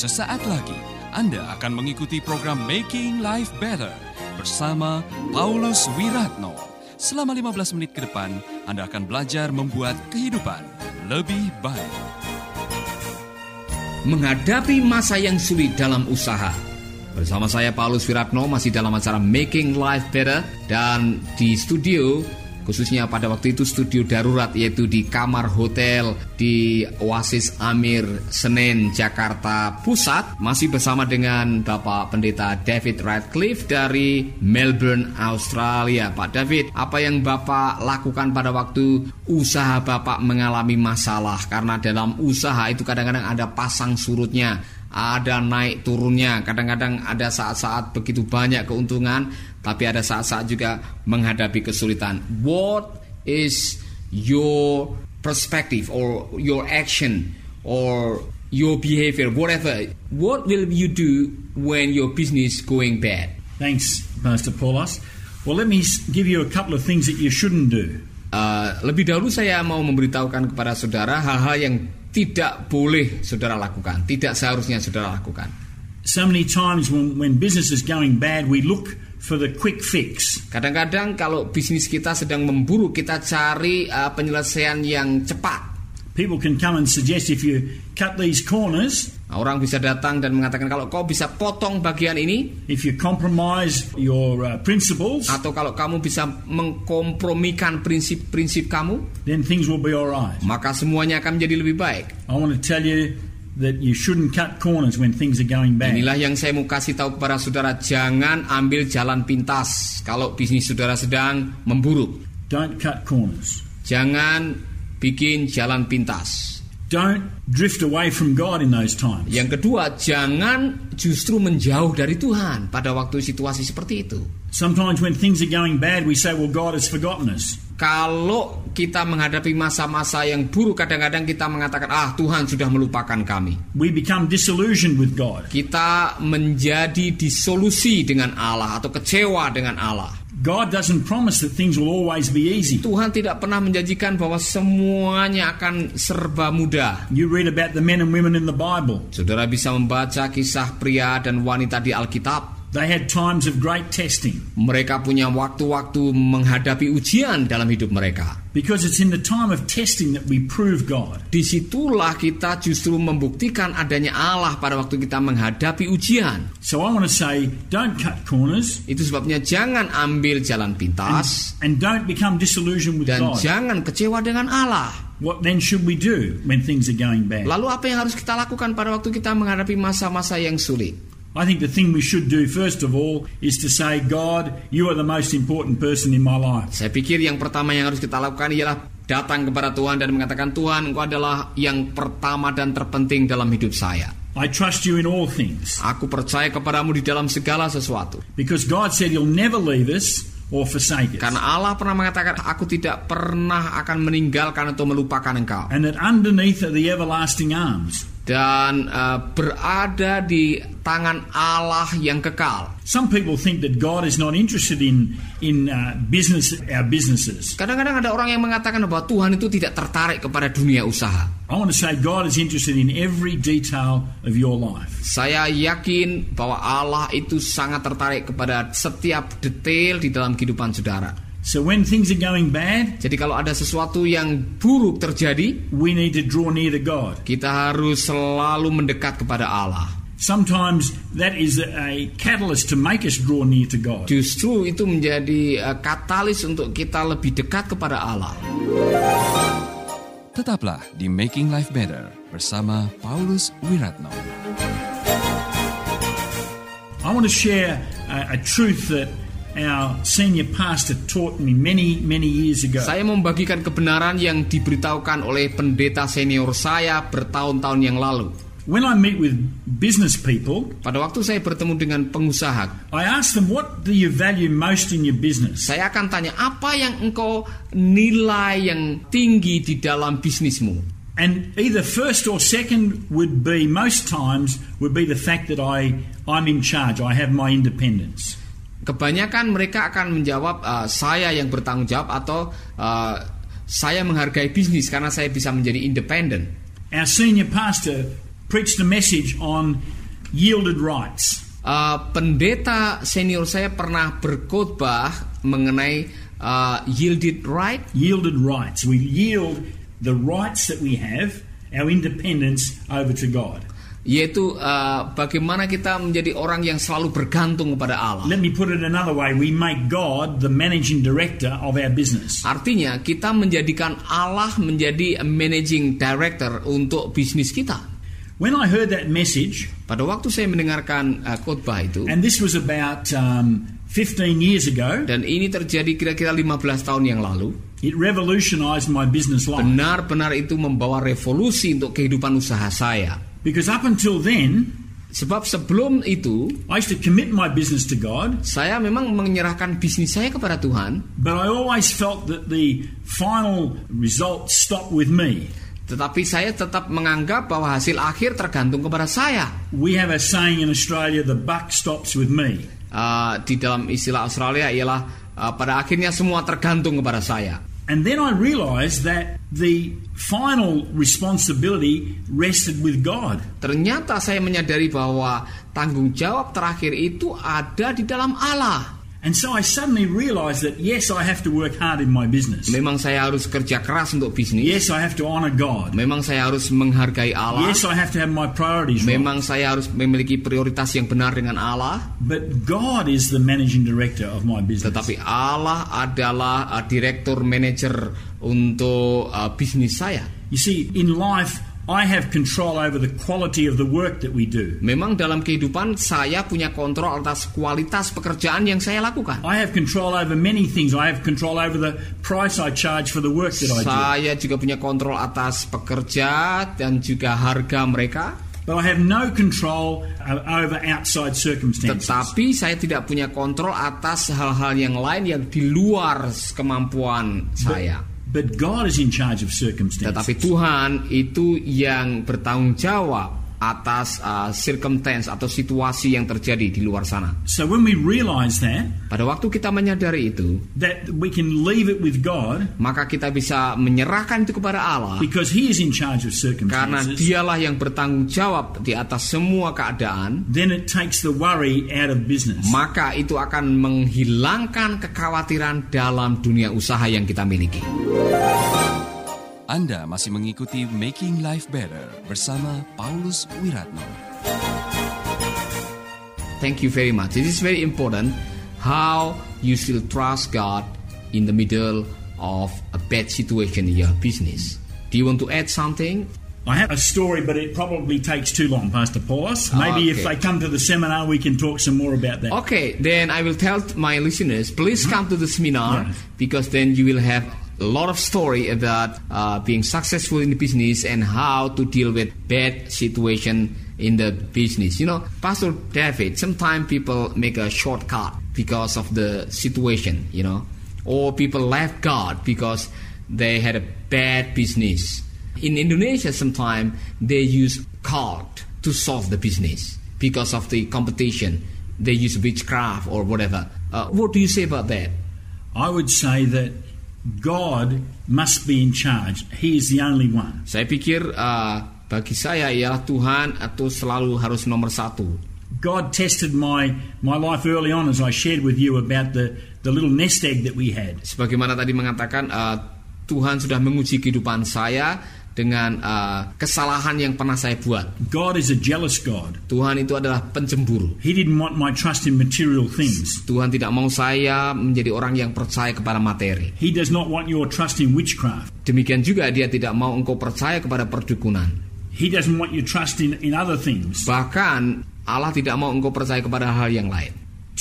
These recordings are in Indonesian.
Sesaat lagi Anda akan mengikuti program Making Life Better bersama Paulus Wiratno. Selama 15 menit ke depan, Anda akan belajar membuat kehidupan lebih baik. Menghadapi masa yang sulit dalam usaha. Bersama saya Paulus Wiratno masih dalam acara Making Life Better dan di studio khususnya pada waktu itu studio darurat yaitu di kamar hotel di Oasis Amir Senen Jakarta Pusat. Masih bersama dengan Bapak Pendeta David Radcliffe dari Melbourne Australia. Pak David apa yang Bapak lakukan pada waktu usaha Bapak mengalami masalah? Karena dalam usaha itu kadang-kadang ada pasang surutnya ada naik turunnya, kadang-kadang ada saat-saat begitu banyak keuntungan, tapi ada saat-saat juga menghadapi kesulitan. What is your perspective or your action or your behavior, whatever? What will you do when your business going bad? Thanks, Pastor Paulos. Well, let me give you a couple of things that you shouldn't do. Uh, lebih dahulu saya mau memberitahukan kepada saudara hal-hal yang tidak boleh saudara lakukan, tidak seharusnya saudara lakukan. So many times when, when business is going bad, we look for the quick fix. Kadang-kadang kalau bisnis kita sedang memburuk, kita cari uh, penyelesaian yang cepat. People can come and suggest if you cut these corners, orang bisa datang dan mengatakan kalau kau bisa potong bagian ini if you compromise your uh, principles, atau kalau kamu bisa mengkompromikan prinsip-prinsip kamu, then things will be all right. maka semuanya akan menjadi lebih baik. I want to tell you that you shouldn't cut corners when things are going bad. Inilah yang saya mau kasih tahu kepada saudara, jangan ambil jalan pintas kalau bisnis saudara sedang memburuk. Don't cut corners. Jangan bikin jalan pintas. Don't drift away from God in those times. Yang kedua, jangan justru menjauh dari Tuhan pada waktu situasi seperti itu. Sometimes when things are going bad, we say, well, God has forgotten us. Kalau kita menghadapi masa-masa yang buruk, kadang-kadang kita mengatakan, "Ah, Tuhan sudah melupakan kami." We become disillusioned with God. Kita menjadi disolusi dengan Allah atau kecewa dengan Allah. God doesn't promise that things will always be easy. Tuhan tidak pernah menjanjikan bahwa semuanya akan serba mudah. You read about the men and women in the Bible. Saudara bisa membaca kisah pria dan wanita di Alkitab. They had times of great testing Mereka punya waktu-waktu menghadapi ujian dalam hidup mereka. because it's in the time of testing that we prove God. Di situlah kita justru membuktikan adanya Allah pada waktu kita menghadapi ujian. So I want to say, don't cut corners Itu sebabnya jangan ambil jalan pintas and don't become disillusioned with dan God. jangan kecewa dengan Allah. What then should we do when things are going bad? Lalu apa yang harus kita lakukan pada waktu kita menghadapi masa-masa yang sulit? I think the thing we should do first of all is to say, God, you are the most important person in my life. Saya pikir yang pertama yang harus kita lakukan ialah datang kepada Tuhan dan mengatakan Tuhan, Engkau adalah yang pertama dan terpenting dalam hidup saya. I trust you in all things Aku percaya kepadamu di dalam segala sesuatu. because God said He'll never leave us or forsake us. Karena Allah pernah mengatakan, aku tidak pernah akan meninggalkan atau melupakan engkau. And that underneath are the everlasting arms. Dan eh, berada di tangan Allah yang kekal. Some people think that God is not interested in in uh, business, our businesses. Kadang-kadang ada orang yang mengatakan bahwa Tuhan itu tidak tertarik kepada dunia usaha. I want to say God is interested in every detail of your life. Saya yakin bahwa Allah itu sangat tertarik kepada setiap detail di dalam kehidupan saudara. So when things are going bad, Jadi kalau ada sesuatu yang buruk terjadi, we need to draw near to God. kita harus selalu mendekat kepada Allah. Sometimes that is a catalyst to make us draw near to God. Justru itu menjadi eh, katalis untuk kita lebih dekat kepada Allah. Tetaplah di Making Life Better bersama Paulus Wiratno. I want to share a, a truth that our senior pastor taught me many, many years ago. Saya membagikan kebenaran yang diberitahukan oleh pendeta senior saya bertahun-tahun yang lalu. When I meet with business people, Pada waktu saya bertemu dengan pengusaha, I ask them, What do you value most in your business? saya akan tanya apa yang engkau nilai yang tinggi di dalam bisnismu. And either first or second would be, most times, would be the fact that I, I'm in charge, I have my independence. Kebanyakan mereka akan menjawab "Eh, saya yang bertanggung jawab atau "Eh, saya menghargai bisnis karena saya bisa menjadi independen. Our senior pastor preached a message on yielded rights. Uh, pendeta senior saya pernah berkhotbah mengenai uh, yielded right. Yielded rights. We yield the rights that we have, our independence, over to God. Yaitu uh, bagaimana kita menjadi orang yang selalu bergantung kepada Allah. Let me put it another way. We make God the managing director of our business. Artinya kita menjadikan Allah menjadi managing director untuk bisnis kita. When I heard that message, Pada waktu saya mendengarkan uh, khotbah itu and this was about um, 15 years ago, dan ini terjadi kira-kira 15 tahun yang lalu, it revolutionized my business life. benar-benar itu membawa revolusi untuk kehidupan usaha saya. Because up until then, Sebab sebelum itu I used to commit my business to God, saya memang menyerahkan bisnis saya kepada Tuhan, but I always felt that the final result stopped with me. tetapi saya tetap menganggap bahwa hasil akhir tergantung kepada saya. We have a saying in Australia the buck stops with me. Uh, di dalam istilah Australia ialah uh, pada akhirnya semua tergantung kepada saya. And then I realized that the final responsibility rested with God. Ternyata saya menyadari bahwa tanggung jawab terakhir itu ada di dalam Allah. And so I suddenly realized that yes, I have to work hard in my business. Memang saya harus kerja keras untuk bisnis. Yes, I have to honor God. Memang saya harus menghargai Allah. Yes, I have to have my priorities right. Memang saya harus memiliki prioritas yang benar dengan Allah. But God is the managing director of my business. Tetapi Allah adalah uh, direktur manajer untuk uh, bisnis saya. You see, in life, I have control over the quality of the work that we do. Memang dalam kehidupan saya punya kontrol atas kualitas pekerjaan yang saya lakukan. I have control over many things. I have control over the price I charge for the work that I do. Saya juga punya kontrol atas pekerja dan juga harga mereka. But I have no control uh, over outside circumstances. Tetapi saya tidak punya kontrol atas hal-hal yang lain yang di luar kemampuan saya. But God is in charge of circumstances. Tetapi Tuhan itu yang bertanggung jawab atas uh, circumstance atau situasi yang terjadi di luar sana. So when we realize that, Pada waktu kita menyadari itu, that we can leave it with God maka kita bisa menyerahkan itu kepada Allah because He is in charge of karena circumstances, dialah yang bertanggung jawab di atas semua keadaan, then it takes the worry out of business. maka itu akan menghilangkan kekhawatiran dalam dunia usaha yang kita miliki. Anda masih mengikuti Making Life Better bersama Paulus Wiratno. Thank you very much. It is very important how you still trust God in the middle of a bad situation in your business. Do you want to add something? I have a story, but it probably takes too long, Pastor Paulus. Maybe if Okay. they come to the seminar, we can talk some more about that. Okay, then I will tell my listeners, please come to the seminar Yes. because then you will have a lot of story about uh, being successful in the business and how to deal with bad situation in the business. You know, Pastor David, sometimes people make a shortcut because of the situation, you know, or people left God because they had a bad business. In Indonesia, sometimes they use cult to solve the business because of the competition. They use witchcraft or whatever. Uh, what do you say about that? I would say that God must be in charge. He is the only one. Saya pikir uh, bagi saya ialah Tuhan atau selalu harus nomor satu. God tested my, my life early on, as I shared with you about the, the little nest egg that we had. Sebagaimana tadi mengatakan uh, Tuhan sudah menguji kehidupan saya dengan uh, kesalahan yang pernah saya buat. God is a jealous God. Tuhan itu adalah pencemburu. He didn't want my trust in material things. Tuhan tidak mau saya menjadi orang yang percaya kepada materi. He does not want your trust in witchcraft. Demikian juga dia tidak mau engkau percaya kepada perdukunan. He doesn't want your trust in, in other things. Bahkan Allah tidak mau engkau percaya kepada hal yang lain.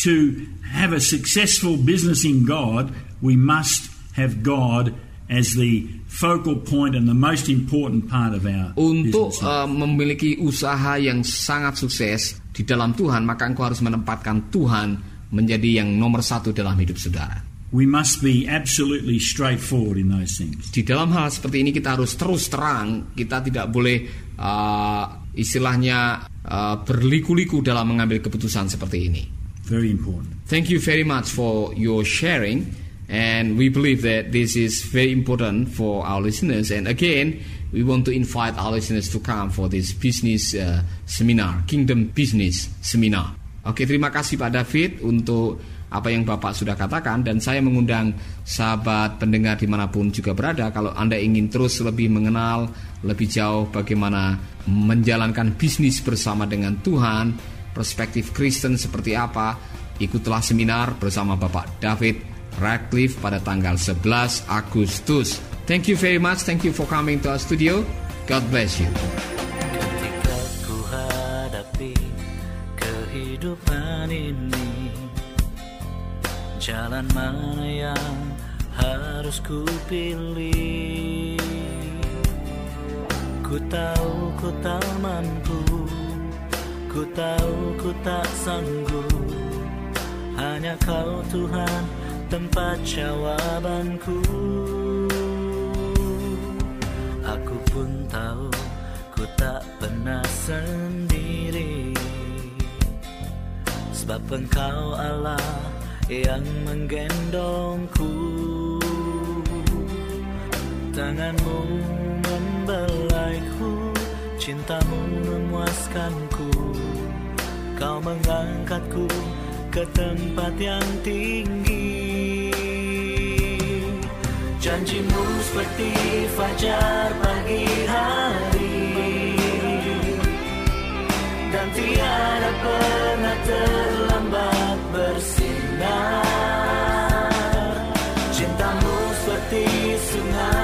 To have a successful business in God, we must have God as the focal point and the most important part of our Untuk uh, memiliki usaha yang sangat sukses di dalam Tuhan, maka engkau harus menempatkan Tuhan menjadi yang nomor satu dalam hidup saudara. we must be absolutely straightforward in those things. Di dalam hal seperti ini kita harus terus terang, kita tidak boleh uh, istilahnya uh, berliku-liku dalam mengambil keputusan seperti ini. Very important. Thank you very much for your sharing, and we believe that this is very important for our listeners. And again, we want to invite our listeners to come for this business uh, seminar, Kingdom Business Seminar. Oke, terima kasih Pak David untuk apa yang Bapak sudah katakan dan saya mengundang sahabat pendengar di mana pun juga berada kalau Anda ingin terus lebih mengenal lebih jauh bagaimana menjalankan bisnis bersama dengan Tuhan, perspektif Kristen seperti apa, ikutlah seminar bersama Bapak David Radcliffe pada tanggal 11 Agustus. Thank you very much. Thank you for coming to our studio. God bless you. Ketika ku hadapi kehidupan ini Jalan mana yang harus ku pilih Ku tahu ku tak mampu Ku tahu ku tak sanggup Hanya kau Tuhan tempat jawabanku. Aku pun tahu ku tak pernah sendiri. Sebab engkau Allah yang menggendongku. Tanganmu membelaiku Cintamu memuaskanku. Kau mengangkatku ke tempat yang tinggi Janjimu seperti fajar pagi hari. Dan tiada pernah terlambat bersinar. Cintamu seperti sungai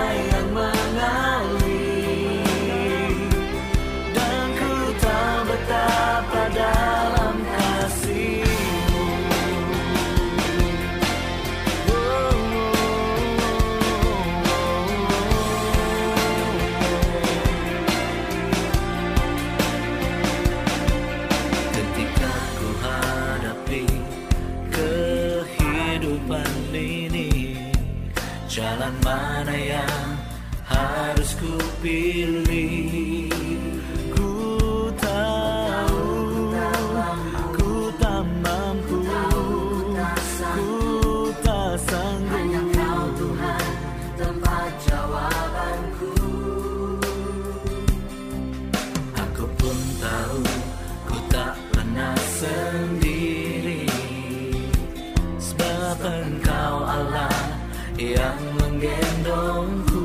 Jalan mana yang harus ku pilih yang menggendongku